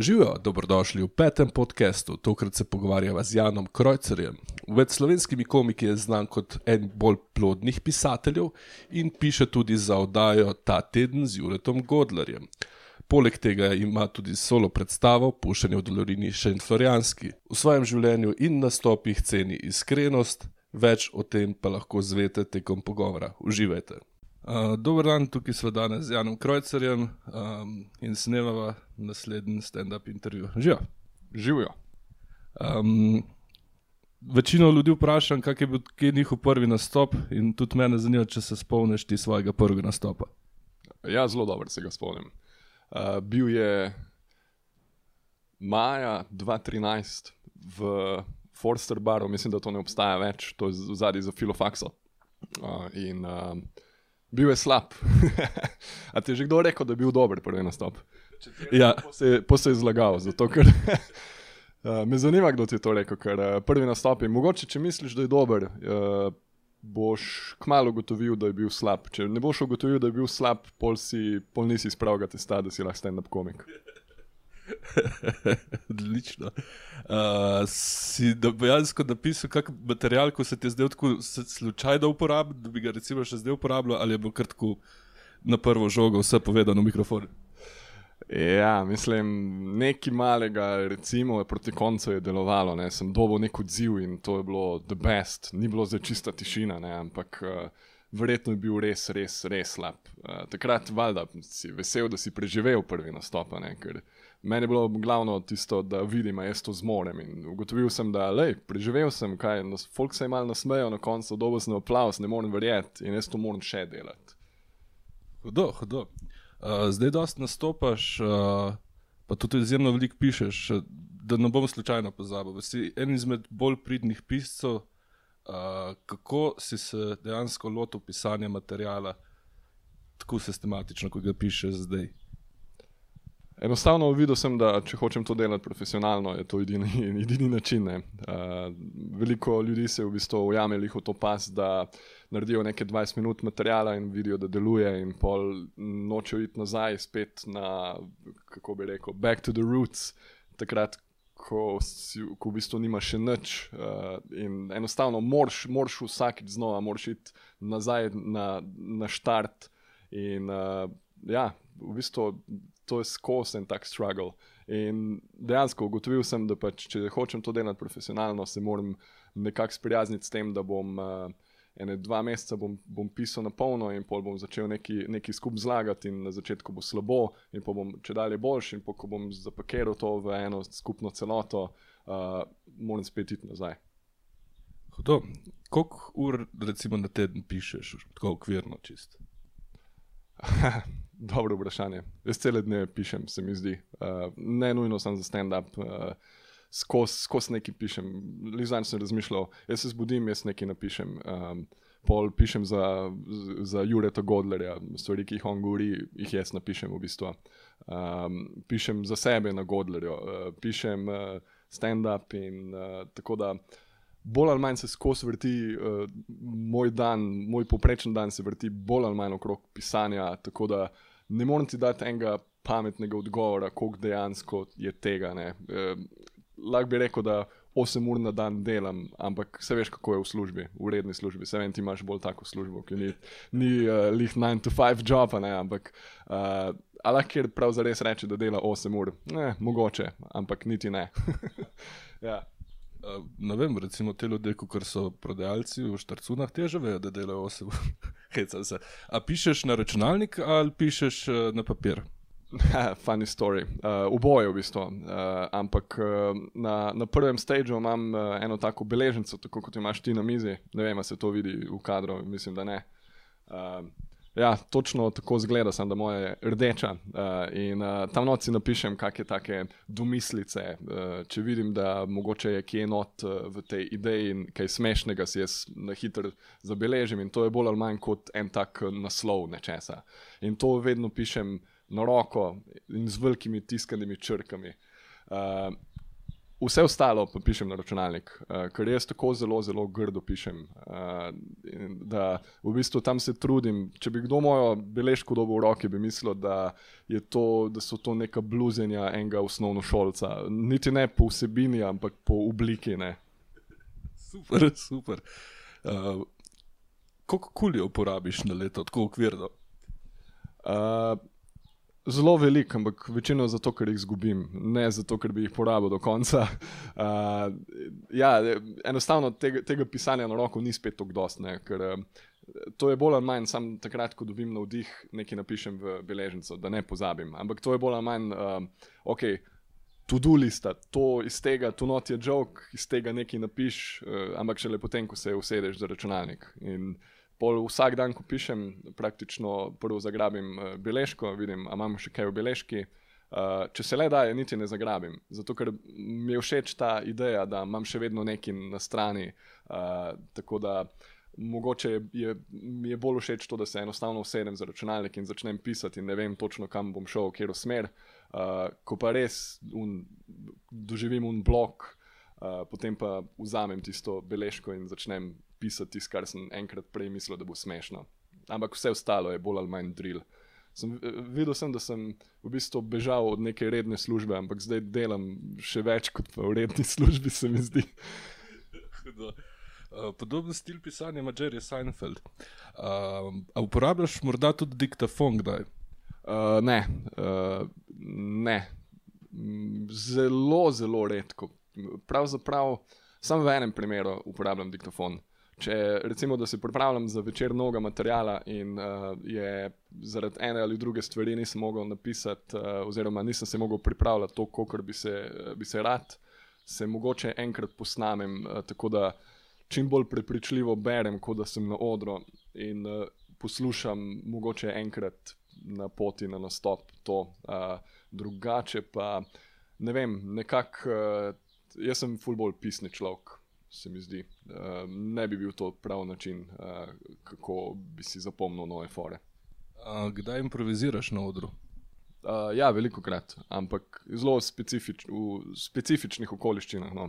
Živijo, dobrodošli v petem podkastu. Tokrat se pogovarjava z Janom Krojcerjem. Med slovenskimi komiki je znan kot en bolj plodnih pisateljev in piše tudi za oddajo Ta teden z Juretom Godlerjem. Poleg tega ima tudi solo predstavo Pušenje v Dolorini še in Florijanski. V svojem življenju in nastopih ceni iskrenost, več o tem pa lahko zvete tekom pogovora. Uživajte! Uh, dober dan, tukaj smo danes z Janom Krojcerjem um, in snemava naslednji stand-up intervju. Živijo. Živijo. Um, večino ljudi vprašam, kak je bil njihov prvi nastop, in tudi mene zanima, če se spomniš ti svojega prvega nastopa. Ja, zelo dobro se ga spomnim. Uh, bil je maja 2013 v Forster Baru, mislim, da to ne obstaja več, to je zadnji za Filofaxo. Uh, in uh, bil je slab. A ti je že kdo rekel, da je bil dober prvi nastop? Ja. Po se je zlagal, zato ker. Uh, me zanima, kdo ti je to rekel, ker uh, prvi nastop je. Mogoče, če misliš, da je dober, uh, boš kmalo ugotovil, da je bil slab. Če ne boš ugotovil, da je bil slab, pol, si, pol nisi spravil testa, da si lahko stand-up komik. Odlično. Uh, si dejansko napisal kak material, ko se ti je zdel tako slučajno uporabiti, da bi ga recimo še zdaj uporabljal, ali je bil kratko na prvo žogo vse povedano v mikrofon? Ja, mislim, nekaj malega, recimo, proti koncu je delovalo. Ne. Sem dobil nek odziv in to je bilo the best. Ni bilo za čista tišina, ne, ampak uh, verjetno je bil res, res, res slab. Uh, takrat, valjda, si vesel, da si preživel prvi nastop. Ker, uh, Meni je bilo glavno tisto, da vidim, da jaz to zmorem. In ugotovil sem, da je preživel sem, kaj nas, folk se je malo nasmejal na koncu, dobil sem aplaus, ne morem verjeti in jaz to moram še delati. Hudo, hudo. Uh, zdaj, da nastopaš, uh, pa tudi izjemno veliko pišeš, da ne bom slučajno pozabil. Si en izmed bolj pridnih piscev, uh, kako si se dejansko lotil pisanja materijala tako sistematično, kot ga pišeš zdaj. Enostavno videl sem, da če hočem to delati profesionalno, je to edini, edini način. Uh, veliko ljudi se v bistvu ujame v to pas, da naredijo nekaj 20 minut materijala in vidijo, da deluje, in pol nočejo iti nazaj, spet na, kako bi rekel, back to the roots, takrat, ko, si, ko v bistvu nimaš še nič. Uh, in enostavno moraš, moraš vsakeč znova, moraš iti nazaj na, na štart. In uh, ja, v bistvu to je skozi en tak struggle. In dejansko ugotovil sem, da pač, če hočem to delati profesionalno, se moram nekako sprijazniti s tem, da bom uh, ene dva meseca bom, bom pisal na polno in pol bom začel neki, neki skup zlagati in na začetku bo slabo in pa bom če dalje boljši in ko bom zapakiral to v eno skupno celoto, uh, moram spet iti nazaj. Koliko ur recimo na teden pišeš, tako okvirno čist? Dobro vprašanje. Jaz cele dneve pišem, se mi zdi. Uh, ne nujno sem za stand-up, uh, skozi skos nekaj pišem. Lizanj sem razmišljal, jaz se zbudim, jaz nekaj napišem. Um, pol pišem za, za Jureta Godlerja, stvari, ki jih on govori, jih jaz napišem v bistvu. Um, pišem za sebe na Godlerju, uh, pišem uh, stand-up in uh, tako da bolj ali manj se skozi vrti uh, moj dan, moj poprečen dan se vrti bolj ali manj okrog pisanja. Tako da ne morem ti dati enega pametnega odgovora, koliko dejansko je tega. Uh, Lahko bi rekel, da 8 ur na dan delam, ampak se veš, kako je v službi, v redni službi. Se vem, ti imaš bolj tako službo, ki ni, ni uh, lih 9 to 5 job, ne, ampak. Uh, Ali lahko prav zares reče, da dela 8 ur? Ne, mogoče, ampak niti ne. ja. Uh, ne vem, recimo te ljudi, kot so prodajalci v Štarcunah, teže vejo, da delajo vse. Heca se. A pišeš na računalnik ali pišeš uh, na papir? Funny story. Uh, oboje v bistvu. Uh, ampak uh, na, na prvem stageu imam uh, eno tako beležnico, tako kot imaš ti na mizi. Ne vem, se to vidi v kadru, mislim, da ne. Uh, Ja, točno tako zgleda, sem, da moje rdeča. Uh, in uh, tam noči napišem kakšne take domislice. Uh, če vidim, da mogoče je kje not uh, v tej ideji in kaj smešnega, si jaz na hitro zabeležim. In to je bolj ali manj kot en tak naslov nečesa. In to vedno pišem na roko in z velikimi tiskanimi črkami. Uh, vse ostalo pa pišem na računalnik, uh, ker jaz tako zelo, zelo grdo pišem. Uh, da v bistvu tam se trudim. Če bi kdo mojo beležko dobil v roki, bi mislil, da, to, da so to neka bluzenja enega osnovnošolca. Niti ne po vsebini, ampak po obliki. Ne. Super, super. Uh, koliko kuljev porabiš na leto, tako ukvirno? Uh, Zelo velik, ampak večino zato, ker jih izgubim, ne zato, ker bi jih porabil do konca. Uh, ja, enostavno tega, tega pisanja na roko ni spet tako dost, ne, ker uh, to je bolj ali manj, samo takrat, ko dobim navdih, nekaj napišem v beležnico, da ne pozabim. Ampak to je bolj ali manj, uh, ok, to-do lista, to iz tega, tu not je jok, iz tega nekaj napiš, uh, ampak šele potem, ko se usedeš za računalnik. In, Pol vsak dan, ko pišem, praktično prvo zagrabim uh, beležko, vidim, ali imam še kaj v beležki. Uh, če se le da, je niti ne zagrabim. Zato, ker mi je všeč ta ideja, da imam še vedno nekaj na strani. Uh, tako da mogoče je, mi je bolj všeč to, da se enostavno usedem za računalnik in začnem pisati in ne vem točno, kam bom šel, v katero smer. Uh, ko pa res un, doživim un blok, uh, potem pa vzamem tisto beležko in začnem pisati tisto, kar sem enkrat prej mislil, da bo smešno. Ampak vse ostalo je bolj ali manj drill. Sem, videl sem, da sem v bistvu bežal od neke redne službe, ampak zdaj delam še več kot v redni službi, se mi zdi. Uh, podoben stil pisanja ima Jerry Seinfeld. Uh, uporabljaš morda tudi diktafon, kdaj? Uh, ne, uh, ne. Zelo, zelo redko. Pravzaprav samo v enem primeru uporabljam diktafon. Če recimo, da se pripravljam za večer mnogo materijala in uh, je zaradi ene ali druge stvari nisem mogel napisati, uh, oziroma nisem se mogel pripravljati tako, kot bi, bi se rad, se mogoče enkrat posnamem, uh, tako da čim bolj prepričljivo berem, kot da sem na odru in uh, poslušam, mogoče enkrat na poti na nastop to. Uh, drugače pa ne vem, nekako uh, jaz sem fulbol pisni človek se mi zdi. Uh, ne bi bil to pravi način, uh, kako bi si zapomnil nove fore. Uh, kdaj improviziraš na odru? Uh, ja, veliko krat, ampak zelo specifič, v specifičnih okoliščinah. No.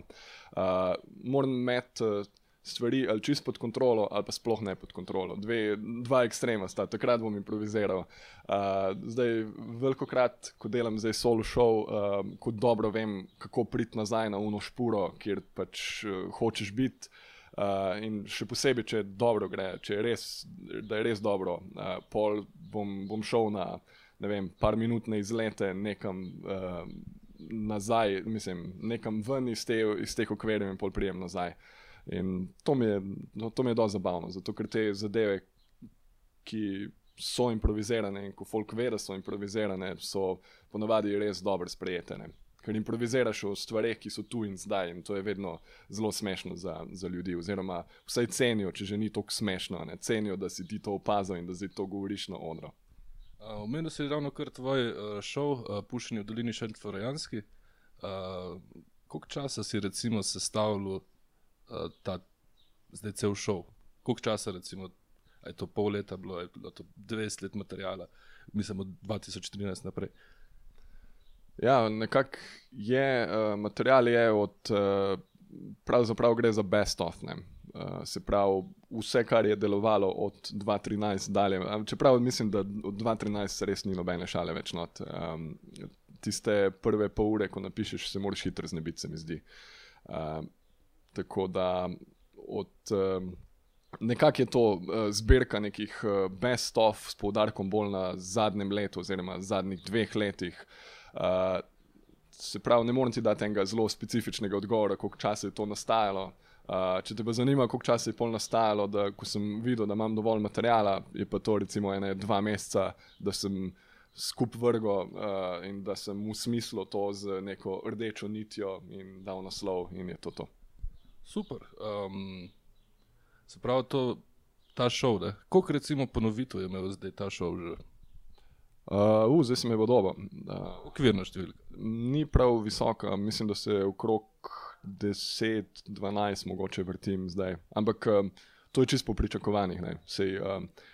Uh, moram imeti uh, stvari ali čisto pod kontrolo, ali pa sploh ne pod kontrolo. Dve, dva ekstrema sta, takrat bom improviziral. Uh, zdaj, veliko krat, ko delam zdaj solo show, uh, ko dobro vem, kako priti nazaj na uno špuro, kjer pač uh, hočeš biti. Uh, in še posebej, če dobro gre, če je res, da je res dobro, uh, pol bom, bom šel na ne vem, par minutne izlete nekam uh, nazaj, mislim, nekam ven iz, te, iz teh okvirjev in pol prijem nazaj. Uh, In to mi je, no, to mi je dosti zabavno, zato ker te zadeve, ki so improvizirane in ko folk ve, da so improvizirane, so ponavadi res dobro sprejete. Ne? Ker improviziraš o stvareh, ki so tu in zdaj, in to je vedno zelo smešno za, za ljudi. Oziroma, vsaj cenijo, če že ni tako smešno, ne? cenijo, da si ti to opazil in da si to govoriš na odru. Omenil uh, si ravno kar tvoj uh, šov, uh, Pušenje v Dolini Šentflorejanski. Uh, koliko časa si recimo sestavljal uh, ta zdaj cel šov. Koliko časa, recimo, je to pol leta, bilo je bilo to 20 let materijala, mislim od 2013 naprej. Ja, nekako je, uh, material je od, uh, pravzaprav gre za best of. Ne? Uh, se pravi, vse, kar je delovalo od 2013 dalje. Čeprav mislim, da od 2013 res ni nobene šale več. Um, tiste prve pol ure, ko napišeš, se moraš hitro znebiti, se mi zdi. Uh, Tako da od, um, nekako je to uh, zbirka nekih uh, best-of s poudarkom bolj na zadnjem letu, oziroma zadnjih dveh letih. Uh, se pravi, ne morem ti dati enega zelo specifičnega odgovora, koliko časa je to nastajalo. Uh, če te pa zanima, koliko časa je pol nastajalo, da ko sem videl, da imam dovolj materijala, je pa to recimo ene dva meseca, da sem skup vrgo uh, in da sem v smislu to z neko rdečo nitjo in dal naslov in je to to. Super. Um, se pravi, to, ta šov, koliko recimo ponovitev je imel zdaj ta šov že? Uh, uh, zdaj se mi bo dobro. Uh, Okvirna številka. Ni prav visoka, mislim, da se okrog 10-12 mogoče vrtim zdaj. Ampak um, to je čisto po pričakovanjih. Sej, um, Uh,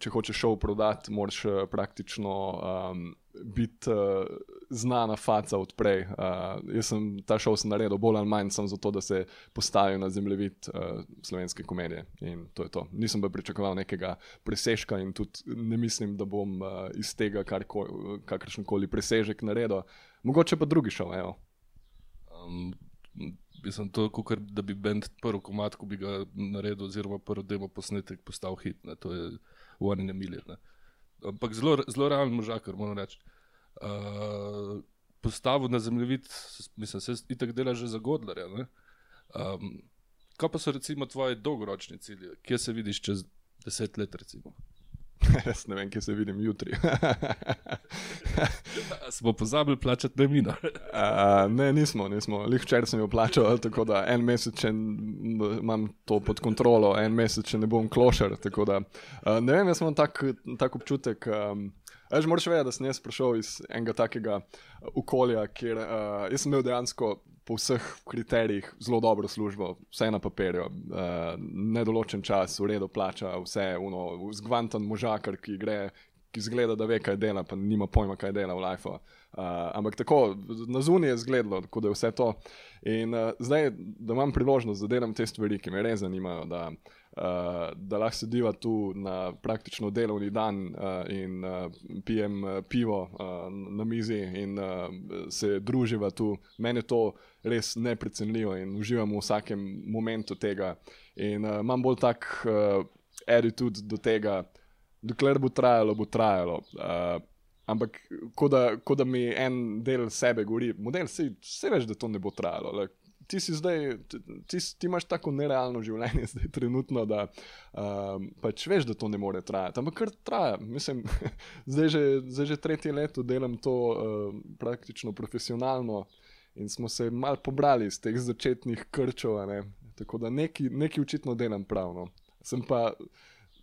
če hočeš šov prodati, moraš uh, praktično um, biti uh, znana faca odprej. Uh, jaz sem ta šov naredil bolj ali manj samo zato, da se postavijo na zemljevid uh, slovenske komedije. In to je to. Nisem pa pričakoval nekega presežka in tudi ne mislim, da bom uh, iz tega kakršen koli presežek naredil. Mogoče pa drugi šov. Um, Mislim, to, kukar, da bi bend prvi komat, ko bi ga naredil, oziroma prvi demo posnetek postal hit, ne, to je v eni milji. Ampak zelo, zelo realen možak, moram reči. Uh, Postavil na zemljevid, mislim, se itak dela že za Godlerja. Um, kaj pa so recimo tvoji dolgoročni cilji, kje se vidiš čez deset let? Recimo? Jaz ne vem, kje se vidim jutri. smo pozabili plačati najmino. uh, ne, nismo, nismo. Lih včeraj sem jo plačal, tako da en mesec imam to pod kontrolo, en mesec ne bom klošer. Da, uh, ne vem, jaz imam tak, tak občutek. Um, Že moraš vedeti, da sem jaz prišel iz enega takega okolja, kjer uh, sem imel dejansko po vseh kriterijih zelo dobro službo, vse na papirju, uh, nedoločen čas, v redu plača, vse uno, zgvantan možakar, ki gre, ki zgleda, da ve, kaj dela, pa nima pojma, kaj dela v life. Uh, ampak tako, na zunaj je zgledalo, da je vse to. In uh, zdaj, da imam priložnost, da delam te stvari, ki me res zanimajo. Da, uh, da lahko sediva tu na praktično delovni dan uh, in uh, pijem uh, pivo uh, na mizi in uh, se druživa tu. Mene to res neprecenljivo in uživam v vsakem momentu tega. In uh, imam bolj tak uh, attitude do tega, dokler bo trajalo, bo trajalo. Uh, Ampak, ko da, ko da mi en del sebe govori, model, vse veš, da to ne bo trajalo. Like, ti si zdaj, ti, ti imaš tako nerealno življenje, zdaj trenutno, da um, pač veš, da to ne more trajati. Ampak kar traja, mislim, zdaj že, zdaj že tretje leto delam to uh, praktično profesionalno in smo se mal pobrali iz teh začetnih krčov, ne? tako da neki očitno delam pravno. Sem pa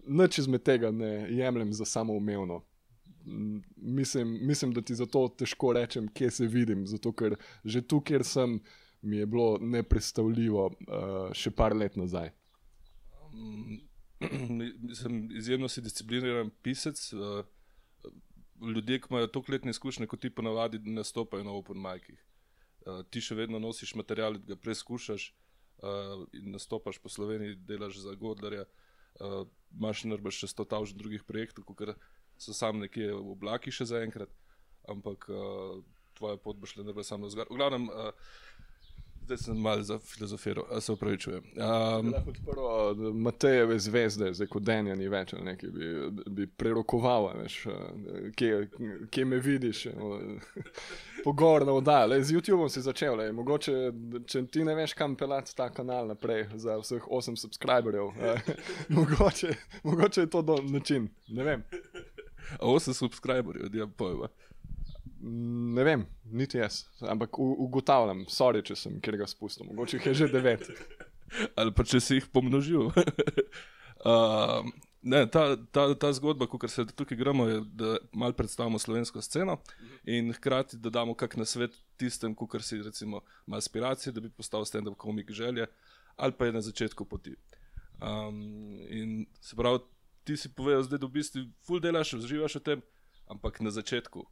nič izmed tega ne jemljem za samoumevno. Mislim, mislim, da ti zato težko rečem, kje se vidim. Zato, ker že tu, kjer sem, mi je bilo nepredstavljivo uh, še par let nazaj. Um, sem izjemno si discipliniran pisec. Uh, ljudje, ki imajo toliko letne izkušnje, kot ti ponavadi, nastopajo na Open Mikih. Uh, ti še vedno nosiš material, ga preizkušaš uh, in nastopaš po Sloveniji, delaš za Godlerja. Uh, Máš narbaš še sto tavž drugih projektov, ki so sam nekje v oblaki še zaenkrat, ampak uh, tvoja pot bo šla ne bo samo zgor. V glavnem, uh, Zdaj sem malo za filozofijo, a se upravičujem. Um, prvo, Matejeve zvezde, zdaj kot Denja ni več, nekaj bi, bi prerokoval, veš, kje, kje me vidiš. Pogorno oddaj, z YouTubeom si začel, le, mogoče, če ti ne veš, kam pelati ta kanal naprej za vseh 8 subscriberjev, mogoče, mogoče je to način, ne vem. 8 subscriberjev, je pojma. Ne vem, niti jaz, ampak ugotavljam, sorry, če sem kjer ga spustil, mogoče jih je že devet. Ali pa če si jih pomnožil. uh, ne, ta, ta, ta zgodba, ko se tukaj gremo, je, da malo predstavimo slovensko sceno in hkrati da damo kak na svet tistem, ki si recimo ima aspiracije, da bi postal stand-up komik želje, ali pa je na začetku poti. Um, in se pravi, ti si povedal, da v bistvu ful delaš, uživaš v tem, ampak na začetku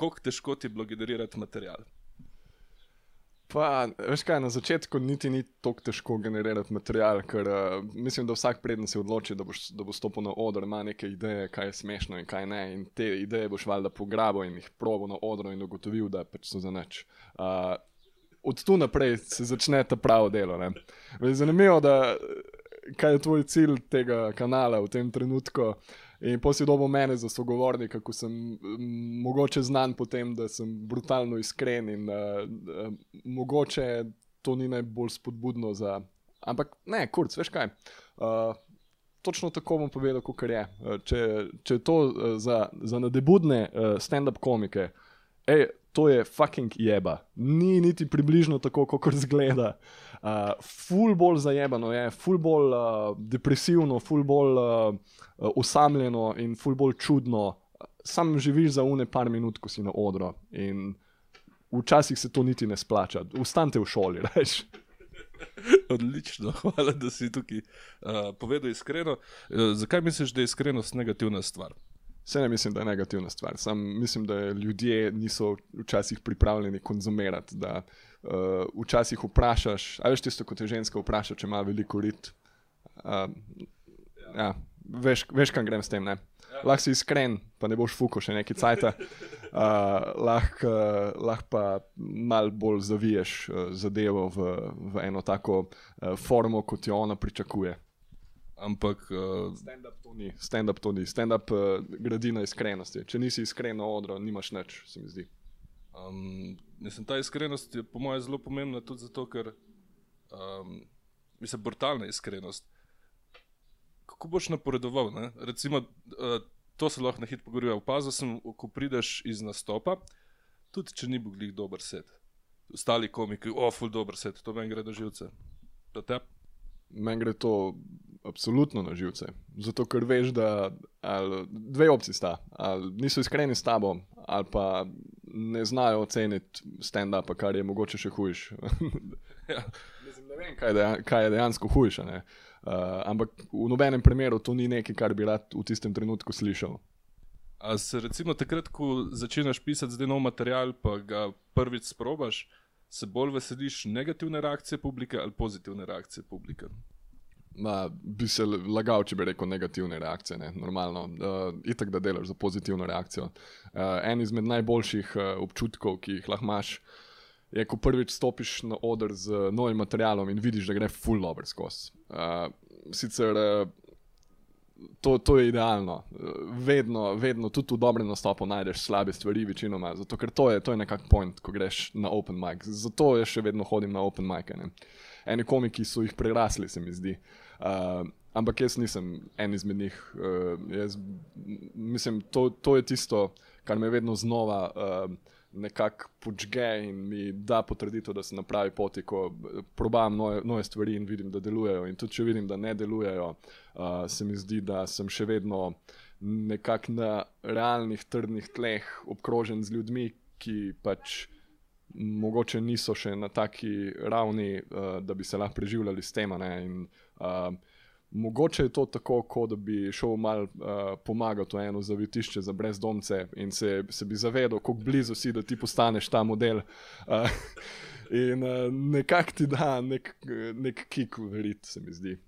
kako težko ti je bilo generirati material? Pa, veš kaj, na začetku niti ni tako težko generirati material, ker uh, mislim, da vsak predn se odloči, da, boš, da bo stopil na oder, ima neke ideje, kaj je smešno in kaj ne. In te ideje boš valjda pograbil in jih probo na odru in ugotovil, da pač so za nič. Uh, od tu naprej se začne ta pravo delo. Zanimivo je, kaj je tvoj cilj tega kanala v tem trenutku. In poslej dobo mene za sogovornika, ko sem m, mogoče znan po tem, da sem brutalno iskren in uh, uh, mogoče to ni najbolj spodbudno za. Ampak ne, kurc, veš kaj. Uh, točno tako bom povedal, kot je. Uh, če, če je to uh, za, za nadebudne uh, stand-up komike, ej, to je fucking jeba. Ni niti približno tako, kot zgleda. Uh, ful bolj zajebano je, ful bolj uh, depresivno, ful bolj uh, osamljeno in ful bolj čudno. Sam živiš za une par minut, ko si na odru. In včasih se to niti ne splača. Ustanite v šoli, reš. Odlično, hvala, da si tukaj uh, povedal iskreno. Uh, zakaj misliš, da je iskrenost negativna stvar? Vse ne mislim, da je negativna stvar. Sam mislim, da ljudje niso včasih pripravljeni konzumirati. Da uh, včasih vprašaš, ali veš tisto, kot je ženska vpraša, če ima veliko rit. Uh, ja, veš, veš, kam grem s tem. Ja. Lahko si iskren, pa ne boš fuko še neki cajt. Uh, lahko lah pa mal bolj zaviješ uh, zadevo v, v eno tako uh, formo, kot jo ona pričakuje. Ampak uh, stand-up to ni, stand-up to ni, stand-up uh, gradi na iskrenosti. Če nisi iskren na odru, nimaš nič, se mi zdi. Um, mislim, ta iskrenost je po mojem zelo pomembna tudi zato, ker um, mislim, brutalna iskrenost. Kako boš napredoval? Ne? Recimo, uh, to se lahko na hitro pogovorijo. Opazil sem, ko prideš iz nastopa, tudi če ni bil glih dober set. Ostali komiki, oful dober set, to meni gre do živce. Do tebe? Meni gre to absolutno na živce. Zato, ker veš, da dve opcije sta. Ali niso iskreni s tabo, ali pa ne znajo oceniti stand-upa, kar je mogoče še hujš. ja. Ne vem, kaj, dejan, kaj je dejansko hujše. Uh, ampak v nobenem primeru to ni nekaj, kar bi rad v tistem trenutku slišal. A se recimo takrat, ko začneš pisati zdaj nov material, pa ga prvič sprobaš, se bolj veseliš negativne reakcije publike ali pozitivne reakcije publike? Ma, bi se lagal, če bi rekel negativne reakcije, ne? normalno. Uh, itak, da delaš za pozitivno reakcijo. Uh, en izmed najboljših uh, občutkov, ki jih lahko imaš, je, ko prvič stopiš na oder z novim materialom in vidiš, da gre full over skozi. Uh, sicer uh, to, to je idealno. Vedno, vedno, tudi v dobrem nastopu najdeš slabe stvari, večinoma, zato ker to je, je nekak point, ko greš na open mic. Zato jaz še vedno hodim na open mic. Ne? Eni komiki so jih prerasli, se mi zdi. Uh, ampak jaz nisem en izmed njih. Uh, jaz, mislim, to, to je tisto, kar me vedno znova. Uh, nekako počge in mi da potrditev, da se na pravi poti, ko probam nove, nove stvari in vidim, da delujejo. In tudi če vidim, da ne delujejo, uh, se mi zdi, da sem še vedno nekako na realnih, trdnih tleh, obkrožen z ljudmi, ki pač. Mogoče niso še na taki ravni, uh, da bi se lahko preživljali s tem. In, uh, Mogoče je to tako, kot da bi šel malo uh, pomagati v eno zavetišče za brezdomce in se, se bi zavedal, kako blizu si, da ti postaneš ta model. Uh, in uh, nekako ti da nek, nek kik, verjeti se mi zdi.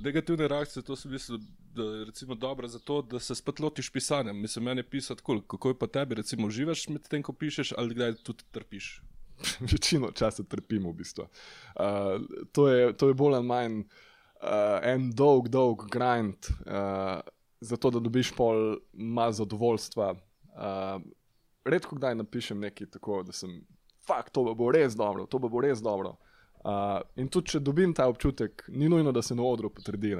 Negativne reakcije, to so bile dobre za to, da se spet lotiš pisanja. Mislim, meni je pisati kul, cool. kako je pa tebi, recimo, uživaš med tem, ko pišeš, ali kdaj tudi trpiš. Večino časa trpimo, v bistvu. Uh, to, je, to je bolj ali manj uh, en dolg, dolg grind, uh, zato da dobiš pol malo zadovoljstva. Uh, redko kdaj napišem nekaj tako, da sem, fakt, to bo res dobro, to bo res dobro. Uh, in tudi, če dobim ta občutek, ni nujno, da se na odru potrdi.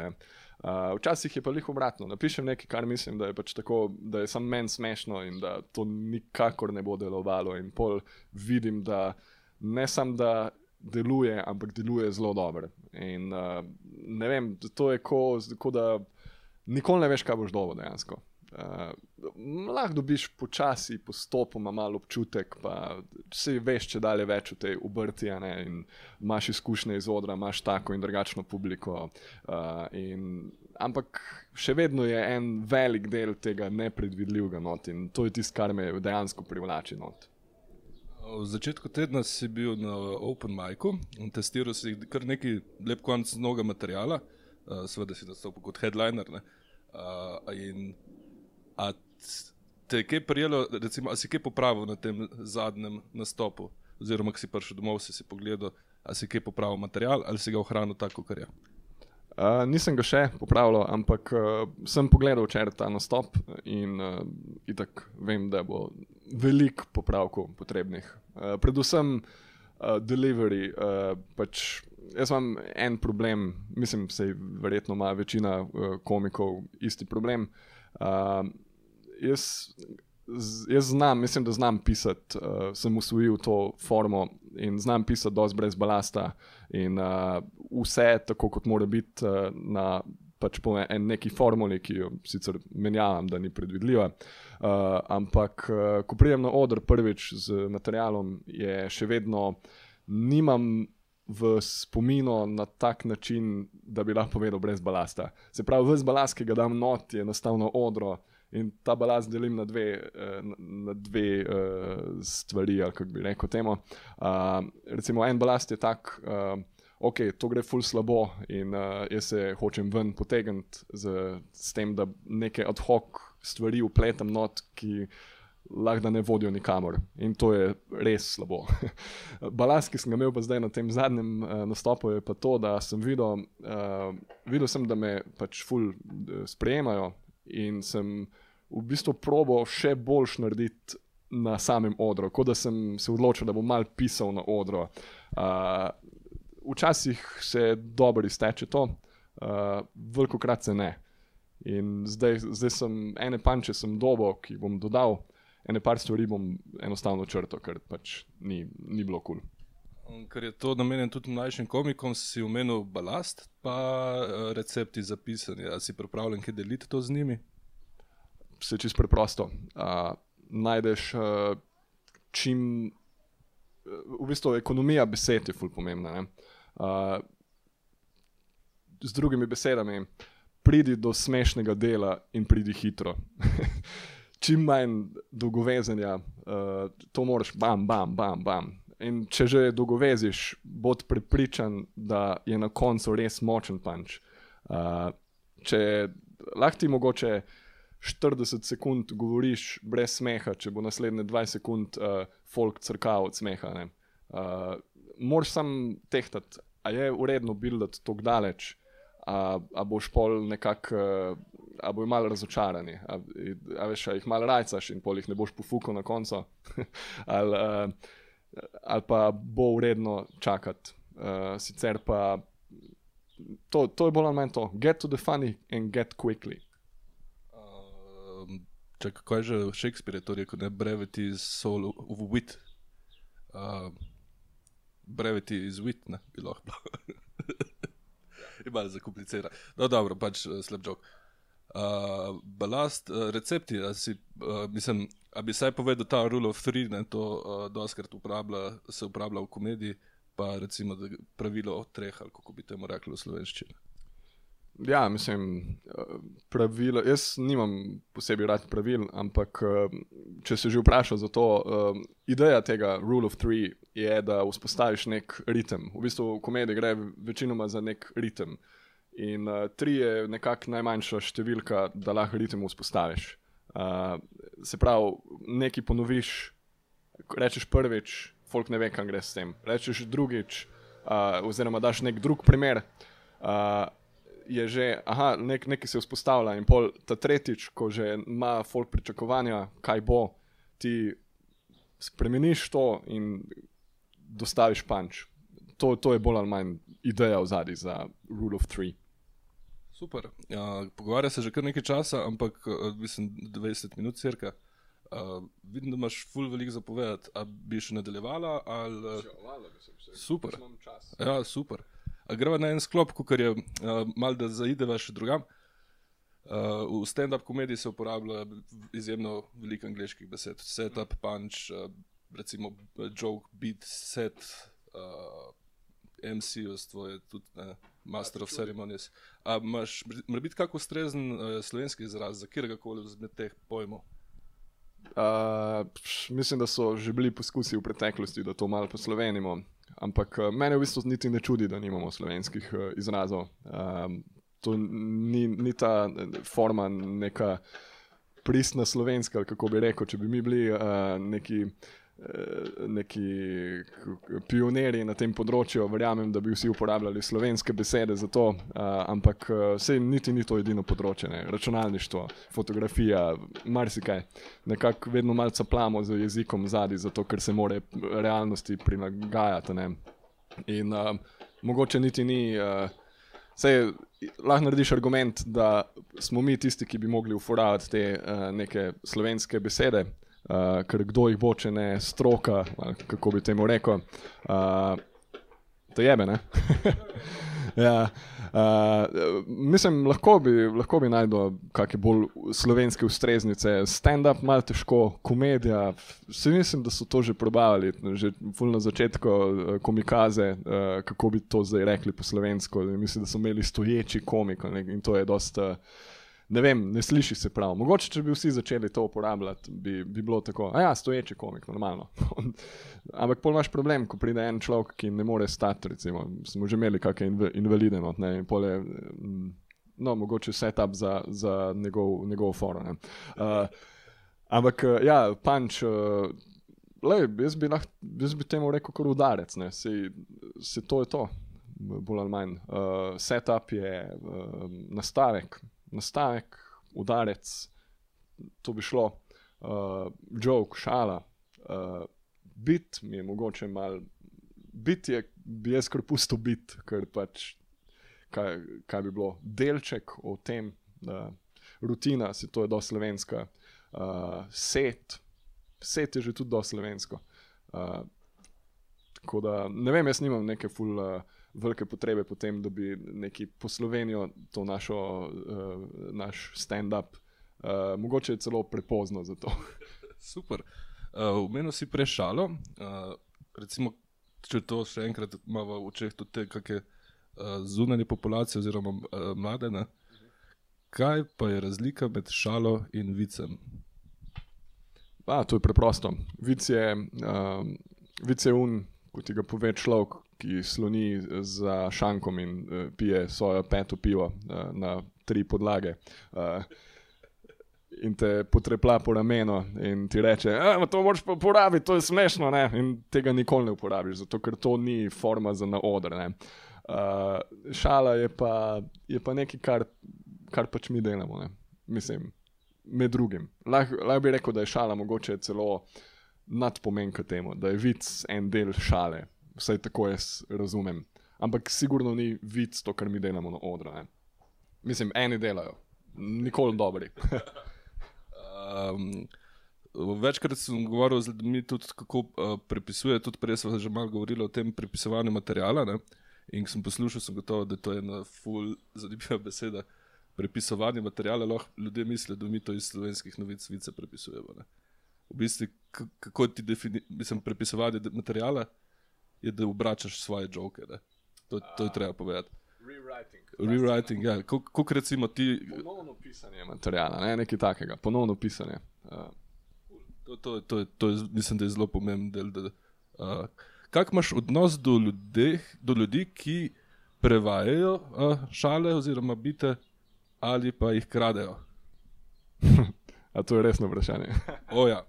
Uh, včasih je pa jih obratno. Napišem nekaj, kar mislim, da je pač tako, da je samo meni smešno in da to nikakor ne bo delovalo. In pol vidim, da ne samo da deluje, ampak deluje zelo dobro. In uh, ne vem, to je kot da nikoli ne veš, kaj boš dobil dejansko. Uh, lahko dobiš počasi, postopoma malo občutek, pa se veš, če dalje več v tej obrti. Imáš izkušnje iz odra, imaš tako in drugačno publiko. Uh, in, ampak še vedno je en velik del tega nepredvidljivega not in to je tisto, kar me dejansko privlači not. V začetku tedna si bil na Open Micu in testiral si kar nekaj lep konc novega materijala, uh, seveda si nastopil kot headliner. Uh, in, te je kaj prijelo, recimo, a si kaj popravil na tem zadnjem nastopu, oziroma ki si prišel domov, si si pogledal, a si kaj popravil materijal ali si ga ohranil tako, kot je. Uh, nisem ga še popravljal, ampak uh, sem pogledal včeraj ta nastop in uh, itak vem, da bo veliko popravkov potrebnih. Uh, predvsem uh, delivery. Uh, pač jaz imam en problem, mislim, da verjetno ima večina uh, komikov isti problem. Uh, jaz, jaz znam, mislim, da znam pisati, uh, sem usvojil to formo in znam pisati dosti brez balasta. In uh, vse tako, kot mora biti uh, na pač po en neki formuli, ki jo sicer menjam, da ni predvidljiva. Uh, ampak, uh, ko pridem na oder prvič z materialom, je še vedno nimam v spominu na tak način, da bi lahko povedal brez balasta. Se pravi, vse balast, ki ga dam not, je enostavno odro. In ta balast delim na dve, eh, na dve uh, stvari, kako bi rekel temu. Uh, recimo, en balast je tak, uh, ok, to gre ful slabo in uh, jaz se hočem ven potegniti z, z tem, da neke ad hoc stvari upletam not, ki lahko ne vodijo nikamor. In to je res slabo. balast, ki sem ga imel pa zdaj na tem zadnjem uh, nastopu, je pa to, da sem videl, uh, videl sem, da me pač ful uh, sprejemajo in sem v bistvu probo še boljš narediti na samem odru, kot da sem se odločil, da bom mal pisal na odru. Uh, včasih se dobro izteče to, uh, veliko krat se ne. In zdaj, zdaj sem ene panče, sem dobo, ki bom dodal, ene par stvari bom enostavno črtal, ker pač ni, ni bilo kul. Cool. Ker je to namenjeno tudi mlajšim komikom, si umenil balast, pa recepti za pisanje. Ali si pripravljen, kaj deliti to z njimi? Se čisto preprosto. Uh, najdeš uh, čim, v bistvu, ekonomija besed je fully pomembna. Uh, z drugimi besedami, pridi do smešnega dela in pridi hitro. čim manj dolgovezenja, uh, to moraš, bam, bam, bam. bam. In če že dolgoveziš, bod prepričan, da je na koncu res močen punč. Uh, če lahko ti mogoče. 40 sekund govoriš brez smeha, če bo naslednje 20 sekund uh, folk crkal od smeha. Uh, Moraš sam tehtati, a je uredno buildati tako daleč, a, a boš pol nekako, uh, a bojo malo razočarani, a, a veš, a jih malo rajcaš in pol jih ne boš pofukal na koncu, ali, uh, ali pa bo uredno čakati. Uh, sicer pa to, to je bolj ali manj to, get to the funny and get quickly. Če kaj že Shakespeare je to rekel, ne brevity is soul of wit. Uh, brevity is wit, ne bi lahko bilo. je malo zakomplicirano. No, dobro, pač uh, slab jok. Uh, balast, uh, recepti, si, uh, mislim, a bi saj povedal ta rule of three, ne, to uh, doskrat uporablja, se uporablja v komediji, pa recimo pravilo o treh, ali kako bi temu rekli v slovenščini. Ja, mislim, pravila. Jaz nimam posebej rad pravil, ampak če se že vprašal za to, ideja tega rule of three je, da vzpostaviš nek ritem. V bistvu v komediji gre večinoma za nek ritem. In tri je nekako najmanjša številka, da lahko ritem vzpostaviš. Se pravi, nekaj ponoviš, rečeš prvič, folk ne ve, kam greš s tem. Rečeš drugič, oziroma daš nek drug primer. Uh, je že, aha, nek, nekaj se vzpostavlja in pol ta tretjič, ko že ima folk pričakovanja, kaj bo, ti spremeniš to in dostaviš punč. To, to je bolj ali manj ideja v zadnji za Rule of Three. Super. Ja, pogovarja se že kar nekaj časa, ampak eh, mislim, 20 minut cirka. Uh, vidim, da imaš ful veliko zapovedati. A bi še nadaljevala? Ali... Super. Ja, super. Gremo na en sklop, kot je uh, malo, da zaideva še drugam. Uh, v stand-up komediji se uporablja izjemno veliko angliških besed. Setup, punch, uh, recimo joke, beat, set, uh, MC, to je tudi ne, master of ceremonies. Imaš morda kako ustrezen uh, slovenski izraz za kjerkoli izmed teh pojmov? Uh, mislim, da so že bili poskusi v preteklosti, da to malo poslovenimo. Ampak uh, mene v bistvu niti ne čudi, da nimamo slovenskih uh, izrazov. Um, to ni, ni ta forma neka pristna slovenska, kako bi rekel, če bi mi bili uh, neki. Neki pionirji na tem področju, verjamem, da bi vsi uporabljali slovenske besede za to, uh, ampak vse niti ni to edino področje. Ne. Računalništvo, fotografija, marsikaj. Nekako vedno malce plamo z jezikom zadaj, zato ker se more realnosti prilagajati. Ne. In uh, mogoče niti ni. Uh, Sej, lahko narediš argument, da smo mi tisti, ki bi mogli uporabljati te uh, neke slovenske besede, uh, ker kdo jih bo, če ne stroka, kako bi temu rekel. Uh, to je me, ne. ja, uh, mislim, lahko bi, lahko bi najdel kakšne bolj slovenske ustreznice. Stand-up malo težko, komedija. Vsi mislim, da so to že probavali, že na začetku komikaze, uh, kako bi to zdaj rekli po slovensko. Mislim, da so imeli stoječi komik in to je dosta. Uh, ne vem, ne sliši se prav. Mogoče, če bi vsi začeli to uporabljati, bi, bi bilo tako. A ja, stoječi komik, normalno. Ampak pol imaš problem, ko pride en človek, ki ne more stati. Recimo, smo že imeli kakšne inv invalide, no, ne, in pole. Mm, no, mogoče setup za, za njegov, njegov forum. Uh, ampak, uh, ja, punč, uh, lej, jaz, bi lah, jaz bi temu rekel, kot udarec, se, se to je to, bolj ali manj. Uh, setup je uh, nastavek, nastavek, udarec, to bi šlo, uh, joke, šala. Uh, bit mi je mogoče mal, bit je, bi jaz kar pusto bit, ker pač kaj, kaj bi bilo delček o tem, da rutina, se to je do slovenska, uh, set, set je že tudi do slovensko. Uh, tako da ne vem, jaz nimam neke full. Uh, velike potrebe po tem, da bi neki poslovenijo to našo, uh, naš stand-up. Uh, mogoče je celo prepozno za to. Super. Uh, v menu si prešalo, uh, recimo, če to še enkrat imamo v očeh, tudi te kakšne uh, zunanje populacije, oziroma uh, mlade. Ne? Kaj pa je razlika med šalo in vicem? A, to je preprosto. Vic je, uh, vic je un, kot ti ga pove človek, ki sloni za šankom in uh, pije svojo peto pivo uh, na tri podlage. Uh, In te potrepa po ramenu in ti reče, da to moraš pa uporabiti, to je smešno. Ne? In tega nikoli ne uporabiš, zato ker to ni forma za naodr. Uh, šala je pa, je pa nekaj, kar, kar pač mi delamo. Ne? Mislim, med drugim. Lahko lah bi rekel, da je šala mogoče celo nadpomenka temu, da je vic en del šale vsaj tako jaz razumem. Ampak sigurno ni vid to, kar mi delamo na odru. Mislim, eni delajo, nikoli dobri. um, večkrat sem govoril z ljudmi, tudi kako uh, prepisuje, tudi prej smo že malo govorili o tem prepisovanju materijala. Ne? In sem poslušal, sem gotovo, da to je ena ful zanimiva beseda. Prepisovanje materijala, lahko ljudje mislijo, da mi to iz slovenskih novic vice prepisujemo. Ne? V bistvu, kako ti definiraš prepisovanje materijala? Je, da obračaš svoje žoke. To, to je treba povedati. Rewriting. Rewriting, ja. Kot recimo ti. Ponovno pisanje materijala, ne? nekaj takega, ponovno pisanje. Uh. To, to, to, to je, mislim, da je zelo pomemben del. Da, uh, kak imaš odnos do, ljudeh, do ljudi, ki prevajajo uh, šale oziroma bite ali pa jih kradejo? A to je resno vprašanje. oh, ja.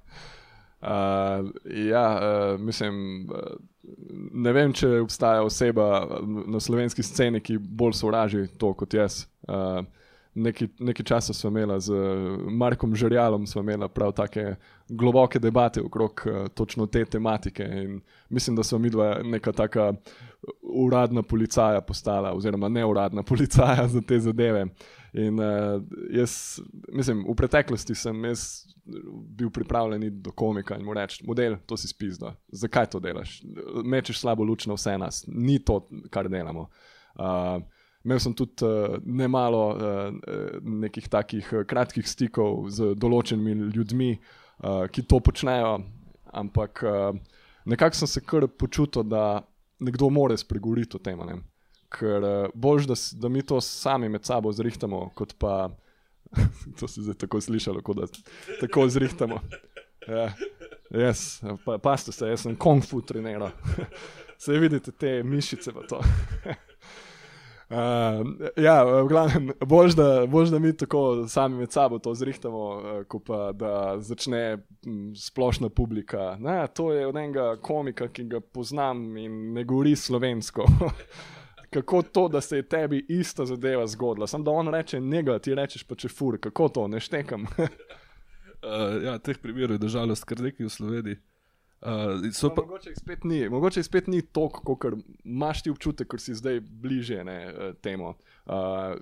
Uh, ja, uh, mislim, uh, ne vem, če obstaja oseba na slovenski sceni, ki bolj sovraži to kot jaz. Uh, Nekaj časa smo imeli z Markom Žrjalom, smo imeli prav tako globoke debate okrog uh, točno te tematike. In mislim, da smo mi dva neka taka uradna policaja postala, oziroma neuradna policaja za te zadeve. In uh, jaz, mislim, v preteklosti sem bil pripravljen iti do komika in mu reči: model, to si spizdo, zakaj to delaš? Mečeš slabo luč na vse nas, ni to, kar delamo. Uh, imel sem tudi uh, nemalo uh, nekih takih kratkih stikov z določenimi ljudmi, uh, ki to počnejo, ampak uh, nekako sem se kar počutil, da nekdo more spregovoriti o tem. Ne? Ker uh, bož, da, da mi to sami med sabo zrihtamo, kot pa to se zdaj tako slišalo, kot da tako zrihtamo. Ja, jaz, pa, pa ste se, jaz sem kung fu treniral. Se vidite te mišice v to. Uh, ja, v glavnem, bož da, bož, da mi tako sami med sabo to zrihtamo, uh, kot pa da začne m, splošna publika. Ne, to je od enega komika, ki ga poznam in ne govori slovensko kako to, da se je tebi ista zadeva zgodila. Sam da on reče njega, ti rečeš pa če fur, kako to, ne štekam. uh, ja, teh primerov je držalo skrbeti v Sloveniji. Uh, pa... Mogoče jih spet ni, mogoče jih spet ni toliko, kot imaš ti občutek, ker si zdaj bliže ne, temu. Uh,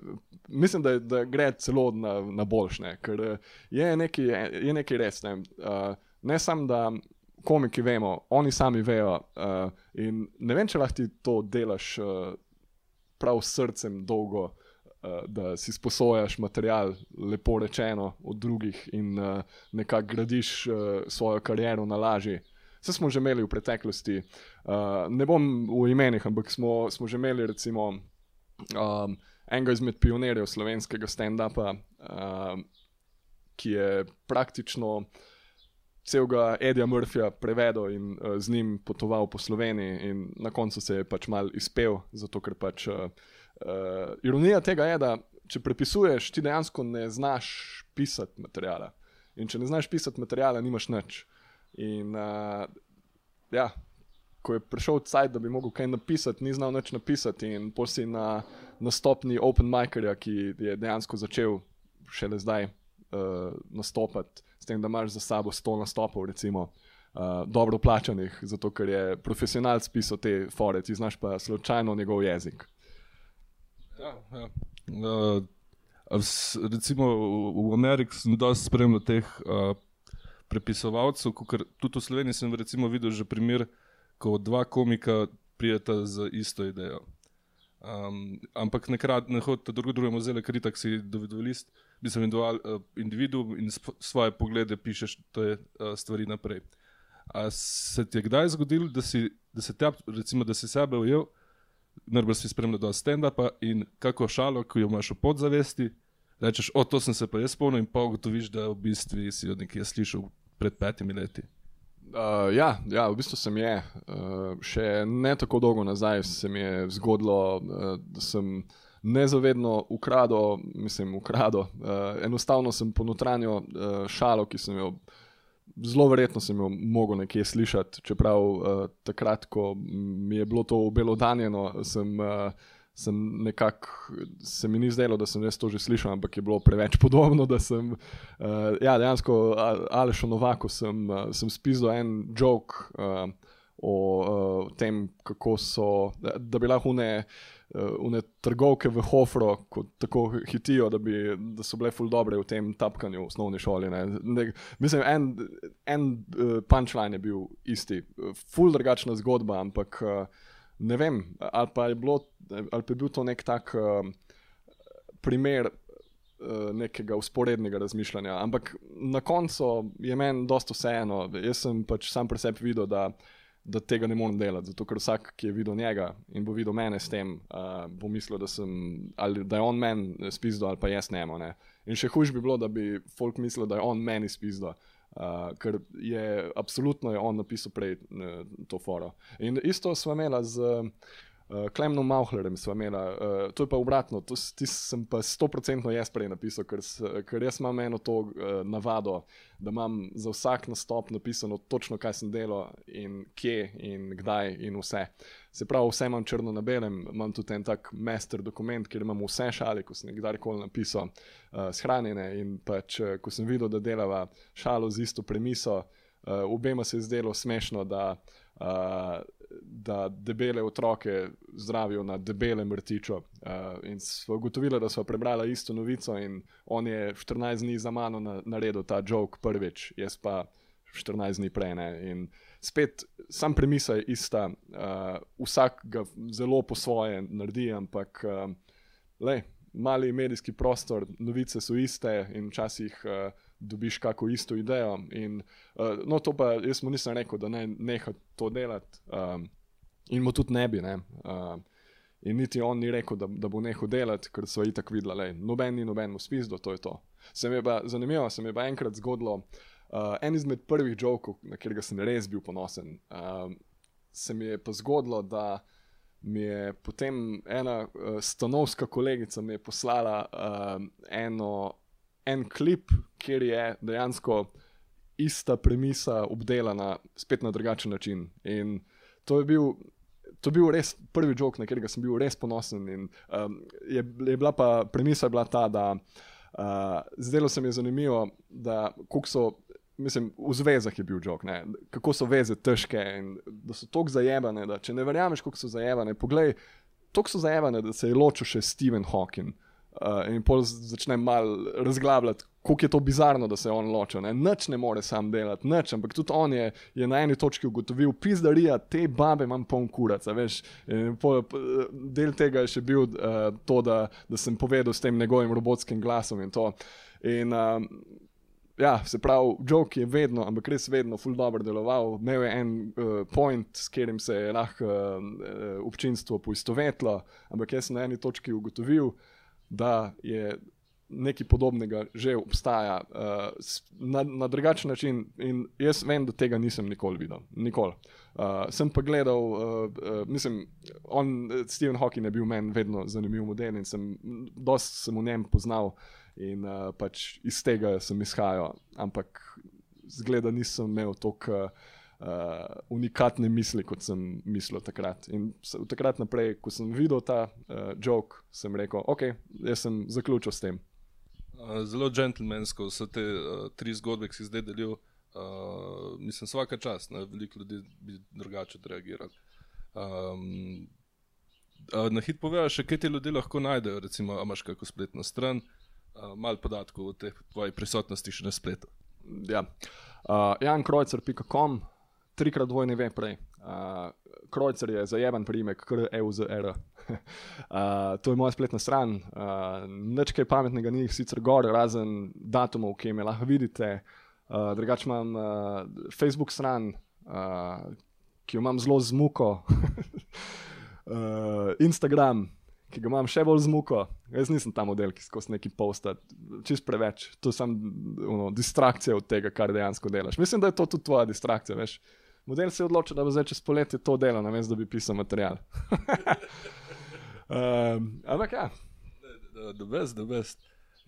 mislim, da, da gre celo na, na boljšne, ker je nekaj, je nekaj res. Ne, uh, ne samo, da komiki vemo, oni sami vejo. Uh, in ne vem, če lahko ti to delaš. Uh, prav srcem dolgo, uh, da si sposojaš material, lepo rečeno, od drugih in uh, nekako gradiš uh, svojo kariero na lažji. Vse smo že imeli v preteklosti, uh, ne bom v imenih, ampak smo, smo že imeli recimo um, enega izmed pionirjev slovenskega stand-upa, uh, ki je praktično celega Edija Murphyja prevedel in uh, z njim potoval po Sloveniji, in na koncu se je pač mal izpel, zato ker pač. Uh, uh, ironija tega je, da če prepisuješ, ti dejansko ne znaš pisati materijala. In če ne znaš pisati materijala, nimaš nič. In uh, ja, ko je prišel cajt, da bi mogel kaj napisati, ni znal nič napisati, in posi na, na stopni Open Micerja, ki je dejansko začel šele zdaj uh, nastopati s tem, da imaš za sabo sto nastopov, recimo, uh, dobro plačanih, zato ker je profesionalc pisal te fore, ti znaš pa slučajno njegov jezik. Ja, ja. Uh, recimo v, v Ameriki sem dosti spremljal teh uh, prepisovalcev, tudi v Sloveniji sem videl že primer, ko dva komika prijeta z isto idejo. Um, ampak nekrat ne hodite drugo drugemu zelo, ker tako si dovolist, bi se individual, uh, individu in svoje poglede pišeš te uh, stvari naprej. A se ti je kdaj zgodilo, da si, da se te, recimo, da si sebe ujel, najbolj si spremljal do stand-upa in kako šalo, ko jo imaš v podzavesti, rečeš, o to sem se pa jaz spomnil in pa ugotoviš, da v bistvu si od nekje slišal pred petimi leti. Uh, ja, ja, v bistvu sem je. Uh, še ne tako dolgo nazaj se mi je zgodilo, uh, da sem nezavedno ukradel, mislim, ukradel. Uh, enostavno sem ponotranil uh, šalo, ki sem jo zelo verjetno sem jo mogel nekje slišati, čeprav uh, takrat, ko mi je bilo to obelodanjeno, sem. Uh, sem nekako, se mi ni zdelo, da sem jaz to že slišal, ampak je bilo preveč podobno. Sem, uh, ja, dejansko, Aleš Novako sem, uh, sem spisal en jok uh, o uh, tem, kako so, da, da bi lahko ne. Uh, trgovke v Hofru, ko tako hitijo, da, bi, da so bile ful dobre v tem tapkanju v osnovni šoli. Ne. Ne, mislim, en, en uh, punčline je bil isti, ful drugačna zgodba, ampak uh, ne vem, ali pa je, bilo, ali pa je bil to nek tak uh, primer uh, nekega usporednega razmišljanja. Ampak na koncu je meni dosto vseeno. Jaz sem pač sam pri sebi videl, da, da tega ne morem delati. Zato ker vsak, ki je videl njega in bo videl mene s tem, uh, bo mislil, da, sem, ali, da je on meni spisal ali pa jaz nemo. Ne. In še hujš bi bilo, da bi folk mislil, da je on meni spisal. Uh, ker je absolutno je on napisal prej uh, to foro. In isto smo imeli z uh, Klemnom Mauhlerjem, uh, to je pa obratno, to sem pa sto procentno jaz prej napisal, ker, ker jaz imam eno to uh, navado, da imam za vsak nastop napisano točno, kaj sem delal in kje in kdaj in vse. Se pravi, vse imam črno na belem, imam tudi en tak master dokument, kjer imam vse šale, ko sem kdajkoli napisal, uh, shranjene. In pač, uh, ko sem videl, da delava šalo z isto premiso, uh, obema se je zdelo smešno, da, uh, da debele otroke zdravijo na debelem vrtiču. Uh, in smo ugotovili, da smo prebrali isto novico, in on je 14 dni za mano na, naredil ta jok prvič, jaz pa 14 dni prej. Ne? In spet, sam premisa je ista, uh, vsak ga zelo po svoje naredi, ampak uh, lej, mali medijski prostor, novice so iste in včasih uh, dobiš kako isto idejo. In, uh, no, to pa jaz mu nisem rekel, da naj neha to delati um, in mu tudi ne bi. Ne? Uh, In niti on ni rekel, da, da bo nehal delati, ker so itak videli, da noben ni noben mu spisal, to je to. Se mi je pa zanimivo, se mi je pa enkrat zgodilo, uh, en izmed prvih jokov, na katerega sem res bil ponosen, uh, se mi je pa zgodilo, da mi je potem ena uh, stanovska kolegica poslala uh, eno, en klip, kjer je dejansko ista premisa obdelana, spet na drugačen način. In to je bil. To je bil res prvi jok, na katerega sem bil res ponosen. In, um, je, je bila pa premisa bila ta, da uh, zdelo se mi je zanimivo, da so mislim, v zvezah je bil jok, ne? kako so veze težke in da so tako zajemane. Da, če ne verjameš, kako so zajemane, poglej, tako so zajemane, da se je ločil še Stephen Hawking. Uh, in pol začne mal razglabljati, kako je to bizarno, da se on ločil. Ne? Nič ne more sam delati, nič, ampak tudi on je, je na eni točki ugotovil, pizdarija, te babe imam poln kurac. Del tega je še bil uh, to, da, da sem povedal s tem njegovim robotskim glasom in to. In, uh, Ja, se pravi, Joke je vedno, ampak res vedno, full dobro deloval. Imel je en uh, point, s katerim se je lahko uh, občinstvo poistovetlo, ampak jaz sem na eni točki ugotovil, da je nekaj podobnega že obstaja uh, na, na drugačen način. In jaz vem, da tega nisem nikoli videl. Nikoli. Uh, sem pa gledal, uh, uh, mislim, on, Stephen Hawking je bil meni vedno zanimiv model in sem dosti sem v njem poznal in uh, pač iz tega sem izhajal. Ampak zgleda, nisem imel toliko. Uh, unikatne misli, kot sem mislil takrat. In od takrat naprej, ko sem videl ta uh, jok, sem rekel, ok, jaz sem zaključil s tem. Zelo džentlmensko so te uh, tri zgodbe, ki si zdaj delil. Uh, mislim, vsaka čas, ne, veliko ljudi bi drugače reagirali. Um, na hit poveš, kaj ti ljudje lahko najdejo, recimo, imaš kakšno spletno stran, uh, malo podatkov o tej tvoji prisotnosti še na spletu. Ja. Uh, JanKrojcer.com, trikrat dvojni ve prej. Uh, Krojcer je zajeven primek, KREUZR. uh, to je moja spletna stran. Uh, Nič kaj pametnega ni sicer gor, razen datumov, ki me lahko vidite. Uh, drugač imam uh, Facebook stran, uh, ki jo imam zelo z muko. uh, Instagram, ki ga imam še bolj z muko. Jaz nisem ta model, ki skozi neki posta, čist preveč. To je samo distrakcija od tega, kar dejansko delaš. Mislim, da je to tudi tvoja distrakcija, veš. Model se je odločil, da bo zdaj čez poletje to delo, namesto da bi pisal material. um, ampak ja. The best, the best.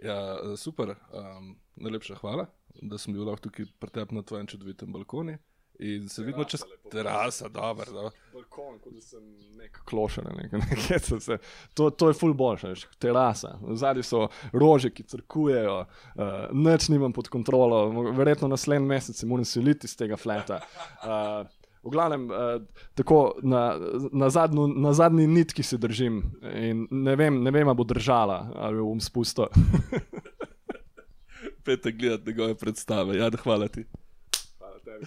Ja, super, um, najlepša hvala, da sem bil lahko tukaj pretep na tvojem čudovitem balkonu. In se vidimo čez terasa, dobro. Da. Balkon, kot da sem nek klošar, nek, nek, se, to, to je full boljše, terasa. Zadnji so rože, ki crkujejo, uh, nič nimam pod kontrolo, verjetno naslednji mesec moram se liti iz tega fleta. Uh, v glavnem, uh, tako na, na, zadnju, na zadnji nitki se držim in ne vem, ne vem, ali bo držala ali bom spustil. Petek gledati njegove predstave, ja, hvala ti. Hvala tebi.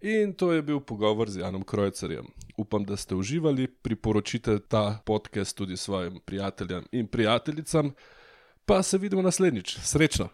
In to je bil pogovor z Janom Krojcerjem. Upam, da ste uživali, priporočite ta podcast tudi svojim prijateljem in prijateljicam. Pa se vidimo naslednjič. Srečno!